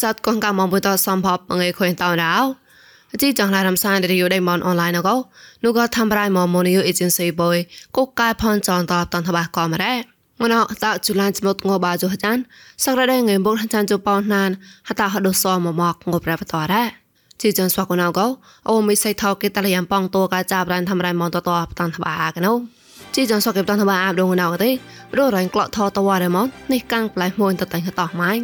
សតកងកាមបុតសំភពងេខុញតោរោអជីចងឡារំសានរីយូដេមនអនឡាញកោនោះក៏ធ្វើរៃមមនីយអេเจนស៊ីបុយកុកកាយផនចនតតនតបាកំរ៉េងណោតជូឡានចមុតងបាជុចានសក្រដេងេបុកចានជប៉ោណានហតាហដសមមកងប្របតរ៉េជីចនស្វកណៅកោអូមីសៃថោគេតលយ៉ាងប៉ងតូកាចាប់រានធ្វើរៃមនតតតនតបាកណូជីចនស្វកេបតនតបាអាបដងណៅកទេព្រោះរ៉ៃក្លក់ថតតវ៉ារ៉េមននេះកាំងផ្លៃមួយតតៃហតោះម៉ាញ់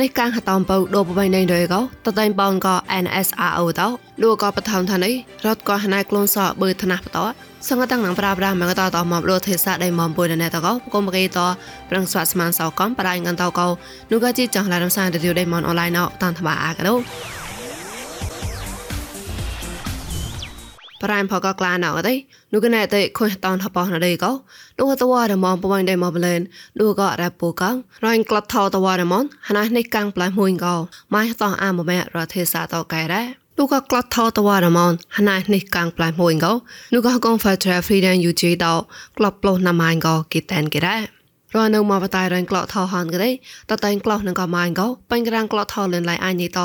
នៃការហតំបោដូបបៃណៃរេកោតតៃបោនក៏ NSRO តោលូក៏បថំថានេះរត់ក៏ហណៃក្លូនសបើថ្នះបតសង្កតាំងនឹងប្រាប្រាមកតតមកលោទេសាដៃមកពុយណែតកោកុំកេតប្រឹងស្វាត់ស្មានសោកំបដៃងន្តកោនោះក៏ជីចង់ឡារំសានទៅដៃមកអនឡាញណោតានថ្បាអាក ប្រៃផកក្លាណៅទេនោះកណែតែខុញតនថបណដេកោនោះតវ៉ារមងបវៃដេមកបលែននោះក៏រ៉ាពូកងរ៉ៃក្លាត់ថតវ៉ារមងហណះនេះកាំងផ្លែមួយកោម៉ៃតោះអាមមែរទេសាតកែរ៉ានោះក៏ក្លាត់ថតវ៉ារមងហណះនេះកាំងផ្លែមួយកោនោះក៏កង Factory Freedom UG តោក្លាប់ប្លោះណាម៉ៃកោគីតែនគេរ៉ារនៅមកបតៃរងក្លោថោហានក៏ទេតតែងក្លោនឹងក៏ម៉ាញ់ក៏បាញ់ក្រាំងក្លោថោលិនឡៃអញនេះត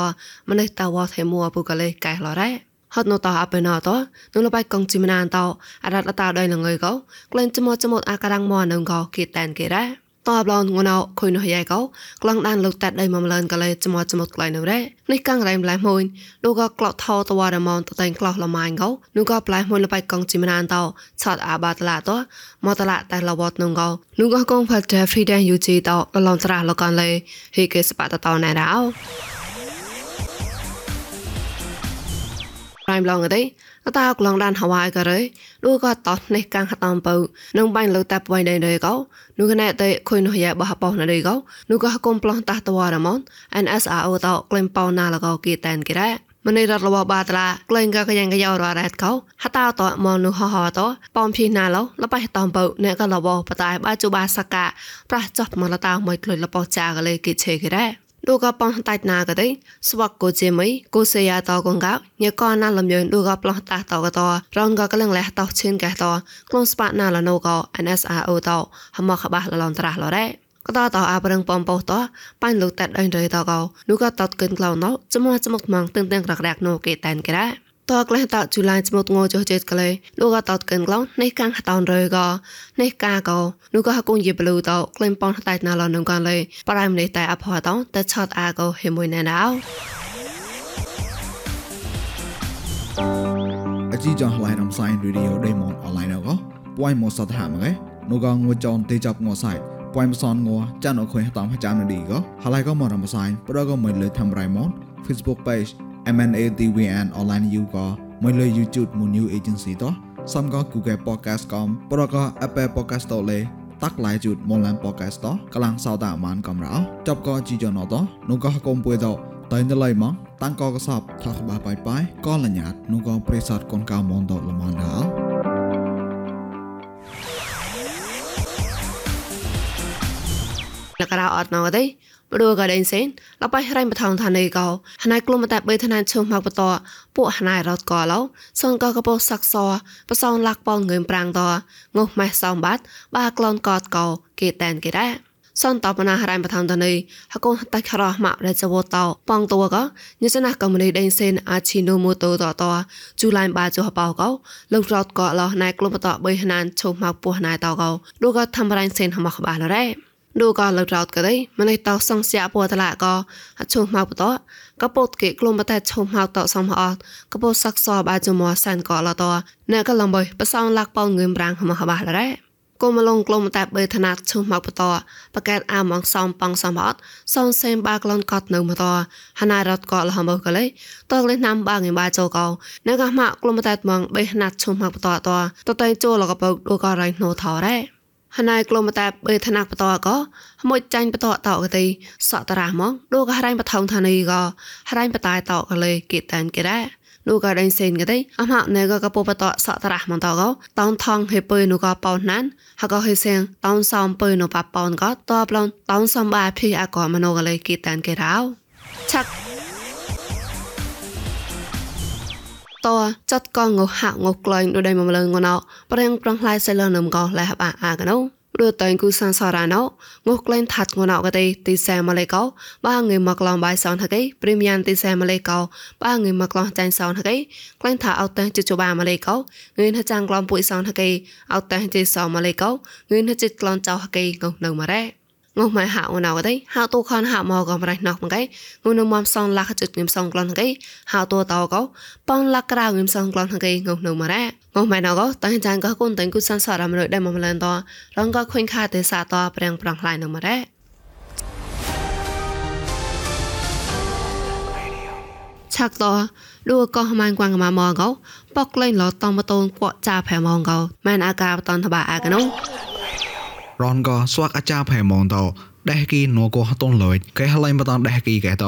ម្នេះតវ៉ាថេមួពុកលេកែឡរ៉ា ហត់ណូតអបេណតនុលបៃកងជីមណានតអរ៉ាត់អតាដៃលងើយកោក្លែងចមចមអាការាំងមនងកោគីតែនគេរ៉ាតបឡងងណៅខុយនោះយ៉ៃកោក្លងដានលោកតាត់ដៃមមលឿនកលេចមចមក្លែងនោះរ៉េនេះកាំងរ៉ៃម្លែមួយនោះក៏ក្លោថោតវ៉ារមនតតែងក្លោះលម៉ាញ់កោនោះក៏ផ្លែមួយលបៃកងជីមណានតឆតអាបាតឡាតមកតឡាតែលវតនងកោនោះក៏កងផាត់ Freedom UG តលឡងត្រាលកនលេហេកេសបាតតណែរោ រៃម្លងទេអតាក្លងដានហវ៉ៃក៏រេឌូក៏តោះនេះកាំងហតំបើនឹងបាញ់លើតាប់វៃដេដេកោនោះកណែតែខុយនោះយ៉ាបះបោណដេកោនោះក៏គុំប្លោះតាស់តវ៉ារមន NSRO តោក្លែងប៉ោណាលកោគីតែនគេរ៉ាមនីរត់របស់បាតឡាក្លែងក៏កយ៉ាងកយោរ៉ារ៉ែតកោហតាតមកនោះហហតប៉ំភីណាឡោលបៃតំបើអ្នកក៏របស់បតាយបាជូបាសកាប្រះចប់មកលតាមួយក្លុយលបោចាកលេគិឆេគេរ៉ា ឌូកប៉ងតៃណាកទេស្វកកូជេមីកូសេយ៉ាតកងកញកណាលំយនឌូកប្លោះតាតកតរងកកលងលះតឈិនកែតក្លូនស្ប៉ណាលណូក NSRO តហមខបះលឡនត្រាស់លរ៉េក៏តតអាប្រឹងបំពោតបាញ់លោកតាត់អិនរេតកោនោះក៏តតគិនក្លៅណោចមោះចមុកម៉ងទឹងទាំងរករាក់ណូគេតែនគេរ៉ា តក្លេះតជូឡៃស្មុតងោចុះចេតក្លេលោកក៏តកិនក្លោនេះកាំងតនរើក៏នេះកាក៏នោះក៏ហកុងយីប្លូតក្លែងប៉នតៃណាឡនងកាលេប្រៃម្នេះតែអផតតែឆតអាក៏ហេមួយណែណៅអជីចងឡៃរំសាយរីឌីអូដេម៉ុនអនឡាញក៏ពួយមកសតហាមកឯនោះក៏ងួចនទេចាប់ងោសៃពួយមសនងោចានអខុយតាមចាំនឌីក៏ហើយក៏មករំសាយប្រក៏មិនលើធ្វើរៃម៉ុន Facebook page MNATVN online you ក៏មួយលើ YouTube មួយ new agency តោះសំក៏ Google Podcast កំប្រក៏ Apple Podcast តលេតាក់ឡាយជូតមលាន podcast តកលាំងសោតាអាមានកំរោចប់ក៏ជីយ៉ណតនោះក៏កុំពួយតតែនៅឡៃមកតាំងក៏កសបថាក្បាបាយបាយក៏លញ្ញាតនោះក៏ប្រេសតកូនកៅមនតលមនដល់លករអត់ណោទេ ព្រោះក៏ដេញសេនលបៃរៃបថងឋានីកោហណៃក្លុំតែបីឋានឈុំមកបតពួកហណៃរត់កោឡោសងកកពោសាក់សបសងលាក់ប៉ងងើមប្រាំងតងុះម៉េះសំបាត់បាក្លូនកតកោគេតែនគេដែរសនតបណារៃបថងឋានីហកូនតៃខរម៉ារេចវតោប៉ងតវកញសណាកំនីដេញសេនអាឈីនូម៉ូតូតតជូឡៃបាជូហបោកោលោករត់កោឡោណៃក្លុំបតបីហណានឈុំមកពោះណៃតកោដូចក៏ធ្វើរៃសេនហមខបាលរ៉េ ดูก็เราเราก็ได้มันในต่อสองเสียปัวตละก็ชงมาปตก็ปดเกกลมมาแต่ชงมาต่อสองมาออก็ปดซักซอบาจมอสันก็ละตัวเนี่ยก็ลำบอยประสองลักเป้าเงินบรางมาขบาละได้กมาลงกลมแต่เบอร์ถนัดชงมาปตประกาศอามองซอมปังสมอดซอนเซมบากลอนกอดหนึ่งมาตัวหนารถก็ละหมก็เลยตอกเลยนำบางเงินบาโจก็เนี่ยก็มา ហណៃក្លុំតាបេធណាក់បតកមួយចាញ់បតតកទីសក់តារះមកដូកហរៃបថងថានីកហរៃបតាយតកលេគេតានគេដែរនោះក៏ដេញសេនក៏ទេអមហណែក៏កពបតសក់តារះមកតកតោនថងហេពើនោះក៏ប៉ោនណានហកហេសៀងតោនសំពើនោះប៉ប៉ោនក៏តបឡងតោនសំបាភីអកមនោក៏លេគេតានគេរោឆាក់ តចាត់កងងហាក់ងក្លែងដូចដៃមមលងងណោប្រេងប្រងផ្លែសៃលនំកោលែហបអាអាកណោរតៃគូសានសរ៉ាណោងុះក្លែងថាត់ងណៅកទេទីសែម៉ាឡេកោបាងើមកឡងបាយសនហកេព្រីមយ៉ាងទីសែម៉ាឡេកោបាងើមកឡងចាញ់សនហកេក្លែងថាអត់តែជជបាម៉ាឡេកោងឿនថាចាំងក្លំពុយសនហកេអត់តែជិសម៉ាឡេកោងឿនថាចិត្តក្លងចៅហកេងុះនៅម៉ារ៉េ ងុះម៉ៃហៅណៅទេហៅទូខនហៅមកកំរៃណោះមកឯងុះនៅមមសងលាក់ចិត្តងឹមសងក្លន់ហកេហៅតួតោកោប៉ងលាក់ក្រៅងឹមសងក្លន់ហកេងុះនៅម៉ារ៉េងុះម៉ៃណៅកោតាំងចានកោគុនតាំងគុសានសរមរដែលមកម្លនតរងកោខុញខាទេសាតប្រាំងប្រងខ្លាយនៅម៉ារ៉េឆាក់តឌូក៏ម៉ានគួងម៉ាមកោប៉កលេងលតតំបតូនគួចាផែម៉ងកោម៉ែនអាកាបតនតបាអាកណ ងរនក៏ស្វាក់អាចារ្យផែមងតដេះគីណូក៏ហតនលុយកែហឡៃបតនដេះគីកែត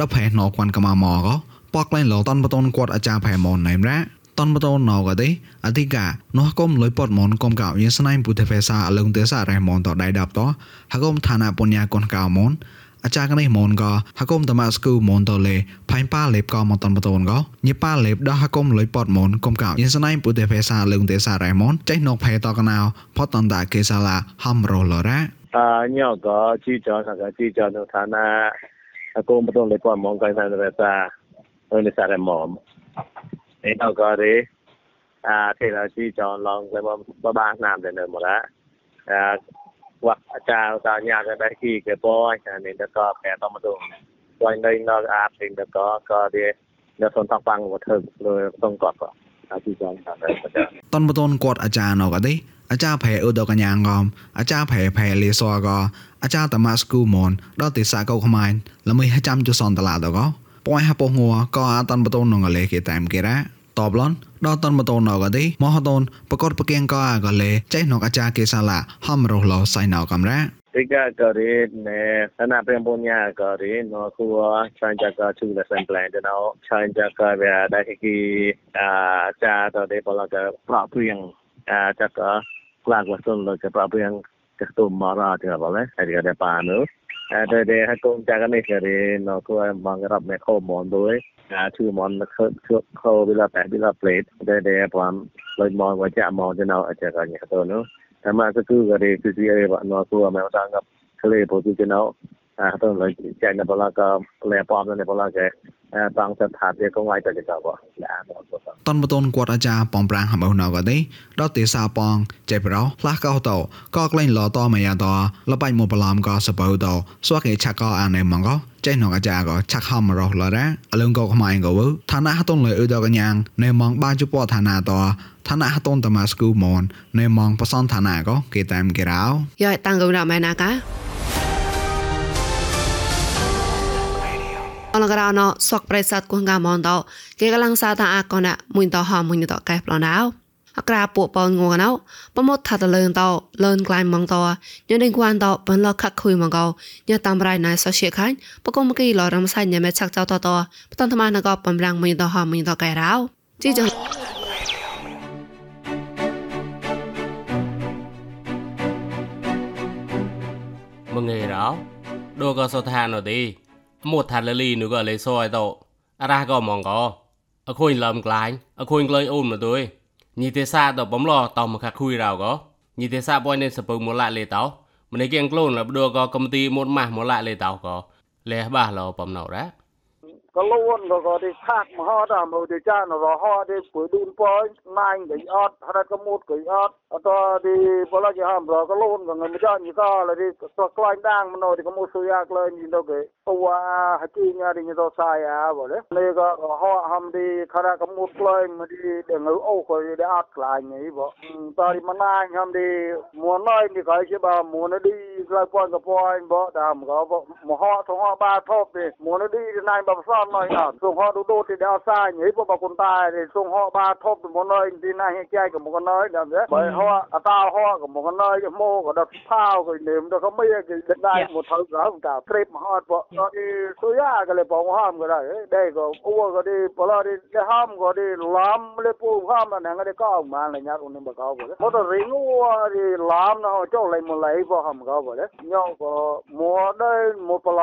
ដផែណូគួនកម៉ាមកក៏ប៉កលេងលតនបតូនគាត់អាចារ្យផែមងណៃមរ៉ាតនបតូនណៅក៏ទេអធិកានោះកុំលុយពតមនកុំកៅយស្នៃពុទ្ធភាសាអលងទេសារ៉ែមងតដៃដាប់តហកុំឋានៈបញ្ញាកុនកៅម อาจารย์ก็ในมอนก็ฮักกมตมาสกูมอนตอเลផៃប៉ាលេបក៏មកតនបតូនក៏ញីប៉ាលេបដោះហកុំលុយពតមនកុំកោយិនស្នៃពុទេភាសាលឹងទេសរ៉ែមនចេះនកផែតកណៅផតតន្តាកេសាឡាហំរលរ៉ាតាញោក៏ជីចរក៏ជីចរនៅឋានៈហកុំបតូនលេបមកកៃណានរ៉ាតានៅនេះសារ៉ែមនឯតក៏ទេអាទេឡាជីចរឡងលេបបបាណាមតែនៅមកឡាអា wakachaa nyadaki geboy and in the car and on the one day not up in the car car there នៅក្នុងតង់បាំងវត្ថុលើក្នុងគាត់ក៏អាចជួយតាមដែរតនបតនគាត់អាចារ្យនោះក៏ទេអាចារ្យប្រែឧដកញ្ញាងំអាចារ្យប្រែប្រែលីសអក៏អាចារ្យតាម៉ាស្គូមនដល់ទីសាកោខ្មែរល្មីចាំជសនតឡាដល់ក៏ពួយហពោះងัวក៏អតនបតននងលេគេតាមគេរ៉ា តបឡនដល់តនមតនអកទេមហតនប្រកតប្រគៀងក៏អកលេចេះនងអាចារ្យកេសាឡាហំរស់លោសៃណៅកំរ៉ាទីកករីណែសណាប្រេមបុញ្ញាករីណូគួឆានចកជូលសែនប្លែនទៅណោឆានចកវាដៃគីអាចាតទេបលកប្រព្រៀងអាចកក្លាក់វសុនលកប្រព្រៀងកស្ទុមរ៉ាទេបលហើយកដែរប៉ានោះអត់ទេហកុំចកនេះរីណូគួមករាប់មេខោមនដូច អាឈឺមនខើខើខោវិលាបែវិលាផ្លេតដែលដែលបំលុយមកវាចាក់មកទៅនៅអាចកញ្ញាទៅនោះតែមកគឺក៏រីគឺរីបណោគូអមតាងកក្លេពោទទៅនៅអាទៅលុយចាក់នៅបលាក៏លែបំនៅបលាកែบางสถานเดียก็ไว้แต่เจ้าบ่ละตอนมาต้นกวดอาจารย์ปองปรางหำเอาหนอกได้ดอติสาปองใจเปราพลาเก้าเต่าก็กลิ้งล้อต่อมายาต่อละไปหมดปลอมก็สะเปาเต่าสวกเอชักก็อ่านในมังก็ ចៃណកអាចារ្យក៏ឆាក់ហមរស់លរ៉ាអលងក៏ខ្មែរក៏វឋានៈហតនលើអ៊ឺដកញ្ញាងណែម៉ងបាជពឋានៈតឋានៈហតនតម៉ាស្គូមនណែម៉ងបសនឋានៈក៏គេតាមគេរោយោតាំងកំរ៉ាម៉ែណាកាអលករណសក់ប្រេសាទគងកាមនតគេកំឡុងសាតាអាកណមួយតហមួយតកែប្លណៅ អក្រាពួកបងងងណៅប្រមត់ថាតលើនតលើនក្លាញ់ម៉ងតញ៉ាដេងគួនតបន្លខខុយម៉ងកោញ៉ាតាមរៃណៃសសៀខាញ់បកុំគីលរំសាញ់ញ៉ែមេឆាក់ចៅតតបតនថ្មណកបំរាំងមីតហមីតកែរោជីចងមងេរោដូកសថានទេមួថាលលីនោះក៏លេសអីតអរះក៏ម៉ងកោអខុញលំក្លាញ់អខុញក្លែងអូនមកទួយ นี่เตซ่าตบผมรอตอมค่ะคุยเราก็นี่เตซ่าปอยเนสปึงมละเลยเตามันในเกียงกลุ่นแล้วดูก็กำตีมดมาหมละเลยเตาก็เลยบ้าเราปมเนาะ nine cái ót họ đã có một cái ót ở đó đi bao lâu hàm rồi có luôn rồi người mới cho như có là đi có có anh đang mà nói thì có một số yak lên nhìn đâu cái ô à hạt chi nha đi như đó sai à vậy đấy đây có họ hàm đi họ đã có một lên mà đi để ngữ ô rồi để ót lại như vậy ta đi mà nine hàm đi muốn nói thì cái chứ bà muốn nó đi lại quan cái point bỏ đàm có mà họ thằng họ ba thop đi muốn nó đi nine bà sao หน่อยอ่ะส่งhọดูๆที่ดาวซ้ายนี่พวกบคนตายนี่ส่งhọ ba thop หมดเลยที่น่าเห็นใจกับหมดน้อยเด้อไปhọ อาตาhọกับหมดน้อยจะโมก็ดอกข้าวก็เนมดอกเขาไม่ก็ได้หมดเท่ากับกับเทรปฮอดบ่ ก็ดีตัวยาก็เลยปองห้ามก็ได้ได้ก็อ้วก็ดีพอเราได้ห้ามก็ดีล้ามเลยปูห้ามนั่นก็ได้ก็ออกมาเลยญาติคนนึงบ่เขาบ่เลยมอตริงอ้วดีล้ามนะเจ้าเลยมาเ tam noi na sung ho du du ti da sa nyi po ba ta ni sung ho ba thop tu mo noi ti na hi chai ko mo ko noi da je bai ta ho ko mo ko noi je mo ko da phao ko ni mo ko mai ke da dai mo thau ga ka trip ma hot po no i su ya ko le po ham ko da dai ko u ko di po lo di le ham ko di lam le pu ham na nga de ko ma na nya ko ni ba ko ko mo to ring u di cho lai mo lai po ham ko ko de nyo ko mo dai mo po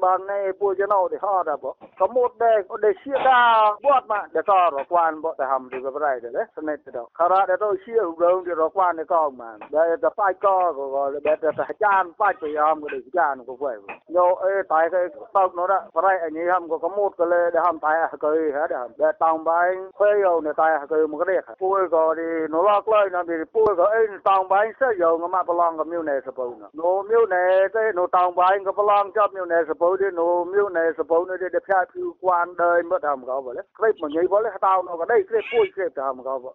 ban nei pu je no di ha da po số một đề, có đề xia đa buat mà. Để cho rõ quan bộ để hầm thì cái này để đấy, sân này từ đâu khá ra để tôi xia hụt đường thì rõ quan để con mà. Để để phải cho rồi để để tài chan phải chỉ hầm để đề chan của vậy nhiều ấy tài cái tàu nó đã cái anh ấy hầm có một cái lề để hầm tài cái hết để hầm. Để tông bay khoe dầu này tài cái một cái đấy cuối rồi đi nó lọt lên nó bị cuối rồi ấy tàu bay sẽ dầu nó mà belong có miêu này sẽ bầu nó miêu này cái nó tông bay cái belong cho miêu này sẽ đi, nó miêu này sẽ nó đi để phải នេះដែរផ្សាយភីគួនដែរមកតាមក៏បលេក្លេបមកញីបលេតោងនោះក៏ដែរក្លេបពួយក្លេបតាមក៏ប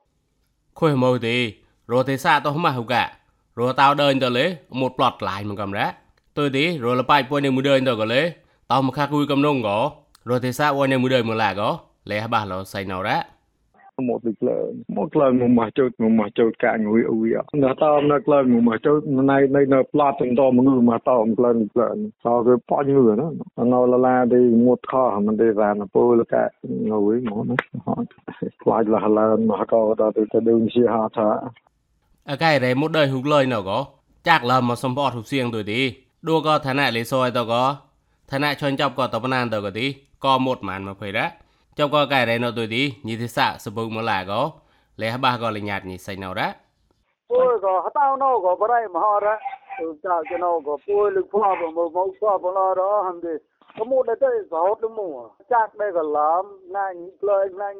ខុយមកទេរត់ទេសាតោះមកហុការត់តោដើរទៅលេ một plot ឡាយមកកំរ៉ាទៅទេរត់ល បាយពួយនៅមួយដើរទៅក៏លេតោមកខាគួយកំនងក៏រត់ទេសាវនៅមួយដើរមកឡាក៏លេះបាសលោសៃណរ៉ា một lịch lợi một lần một mà chốt một mà chốt cả người ui ạ nó tao nó lần một mà chốt nay nay nó plot từng to một người mà tao một lần lần tao cái bao nhiêu người đó nó là là đi một kho mình đi ra nó bôi là cả người mà nó lại là là mà có đó thì cái đường xe hạ thả អកៃរេមុត đời ហុកលយណក៏ចាក់លមសំបតហុសៀងទៅទីឌូក៏ឋានៈលេសយទៅក៏ឋានៈជន់ចាប់ក៏តបណានទៅក៏ទីក៏មុតមានមកភ័យរ៉ាចាប់ក៏កៃរេ នៅទៅទីញីទិសៈសបុកមកឡាក៏លេះបាក៏លញាតញីសៃណរ៉ាពួយក៏ហតោណូក៏ប្រៃមហរ៉ាចាចណូក៏ពួយលឹកផ្លាប់មកមកផ្លាប់ឡរហំទេក៏មកតែសោតមកចាក់ដែរក៏ឡាមណាញ់ក្លែង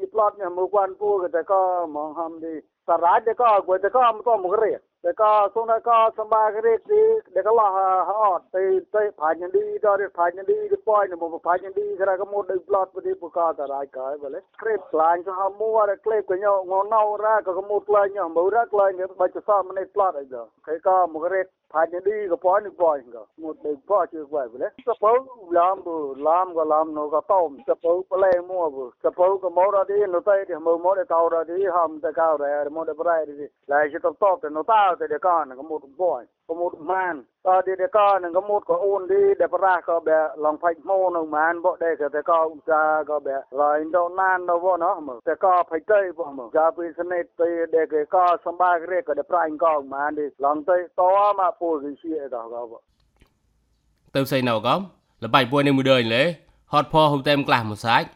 ណាញ់ផ្លាប់ញ៉ាំមកគួនពួយក៏តែក៏មកហំទេ Saraj deka gwe deka am to mugre deka sona ka samba gre ti deka la ha te te phajan di do re phajan di de point mo phajan di kra ka mo de plot pu di pu ka ta raj ka bale krep plan ka ha mo ra klep ka nyo ngo nau ra ka ka mo plan nyo mo ra plan nyo ba cha sa mane plot ai do kai ka mugre phajan finally ga point boy một đi bò po chu wa le sa po lam bu lam ga lam no ga tom sa po ple mo bu sa po cái mo ra đi, nó tai thì mo mo để ta ra đi, ham để ka ra mo de brai di lai chi to to no ta te de kan ga mo boy ga một man. ក៏ទីតកនឹងកមុតក៏អូនទីដែលប្រះក៏បែឡងផៃម៉ូនៅម៉ានបកដែរតែក៏ឧស្សាហ៍ក៏បែរយដូនណានទៅណោះមកតែក៏ផៃទៅបងមកចាពីស្នេតទៅដែលគេក៏សម្បារេក៏ដែលប្រាញ់ក៏ម៉ានទីឡងទៅតមកពូរីជាដល់ក៏ទៅស្អីណៅក៏លបៃពួយនេះមួយដើញលេហត់ផោហូបតែមក្លះមួយសាច់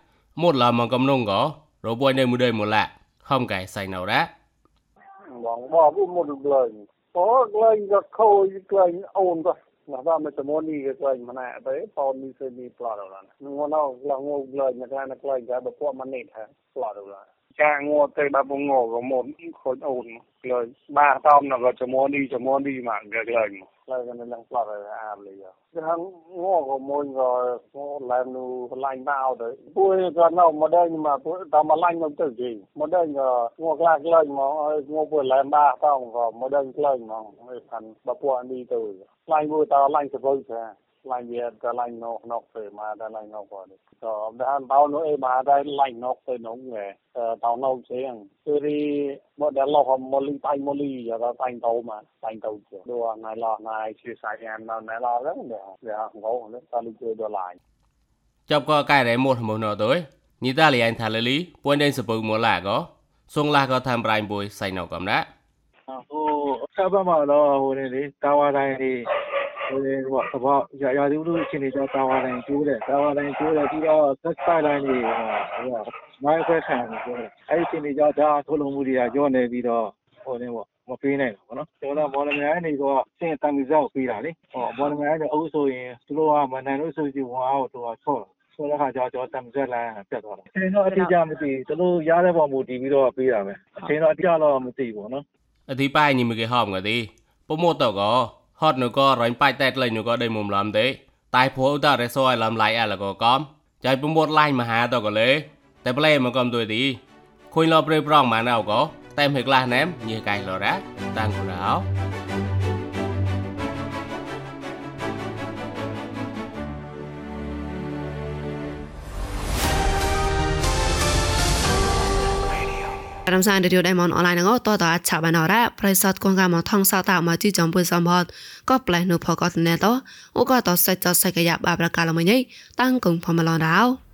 មុតឡាមកកំនងក៏របួយនេះមួយដើញមួយឡាហំកែសៃណៅរ៉ាបងបងមុតលើ ពោលើក៏ខូចក្លែងអូនទៅណាថាមិនសមនេះក្លែងម្នាក់ទៅបោនេះគឺនេះផ្លាត់ដល់ហ្នឹងងនៅឡងងលើមកថាក្លែងតែបពមកនេះថាផ្លាត់ដល់ចាងងទៅដល់បងងក៏មុនខូចអូនលើបាតំណក៏ចំនេះចំនេះមកក្លែងក្លែងនឹងផ្លាត់អាប់លេថាងក៏មួយក៏ឡើងនូឡាញ់មកទៅពួយក៏នៅមកដែរមកពួយតាមមកឡាញ់មកទៅគេមកដែរក៏ងក្លាក្លែងមកងពួយឡើងបាតំក៏មកដែរក្លែងមកថានបពនេះទៅឡាញ់ពួយតឡាញ់សបុ យថាឡាញ់វាតឡាញ់ nok nok ទៅមកតឡាញ់ nok ក៏ក៏ដល់តោនោះអីមកដែរឡាញ់ nok ទៅនោះឯតោនោះជាងគឺរីមកដល់លោកមលីតៃមលីយ៉ាតៃតោមកតៃតោជាដូណៃឡណៃជាសាយអានណៃឡហ្នឹងវាងងតលីជួយដល់ឡាញចាប់ក៏កែរែមុតមុនទៅញីតាលីអញថាលលីពួយដេញសពៅមកឡាក៏សុងឡាក៏តាមប្រៃបុយសៃណកំណា ဟိုကဘာရာရာသီဥတုအခြေအနေကြောင့်တာဝါလိုင်းကျိုးတယ်တာဝါလိုင်းကျိုးတယ်ပြီးတော့ set side line တွေဟိုကမိုင်းခွဲခံတယ်ပြောတယ်အဲ့ဒီအခြေအနေကြောင့်ဒါထုတ်လုပ်မှုတွေကကျော့နေပြီးတော့ဟိုတင်းပေါ့မပေးနိုင်ဘူးပေါ့နော်ကျွန်တော်မော်လမြိုင်နေတော့စင်တန်မီဇောက်ပေးတာလေဟောမော်လမြိုင်ကအုပ်ဆိုရင်သူတို့ကမနိုင်လို့ဆိုစီဝါကိုသူကဆော့ဆိုတော့ခါကျတော့တမ်ဇက်လန်ပြတ်သွားတာအချိန်တော့အတိအကျမသိဘူးသူတို့ရတဲ့ပုံမူတည်ပြီးတော့ပေးတာပဲအချိန်တော့အတိအကျတော့မသိဘူးပေါ့နော်အသေးပိုင်းညီမကြီးဟောင်းကလေးပုံမတော့ကော ហត់នោះក៏រញបាយតែតលេងនោះក៏ដេមុំឡំទេតែព្រោះតរេសអឡំឡៃអលក៏កំចៃពុំមកឡាញមហាតក៏លេតែប្លែមកកំទួយទីខុញលប្រេប្រងមកណៅក៏តែមិនក្លាស់ណែមញីកៃលរ៉ាតាំងគរោ រំសានរីយដៃមនអនឡាញងតតអាឆាបានអរ៉ាប្រៃសតកងកាមថងសាតាមកជីចំពុយសំផតក៏ប្លែនុផកតណេតអូក៏តសេចតសេកយ៉ាបាប្រកាលមួយញ៉ៃតាំងកងផមឡនរោ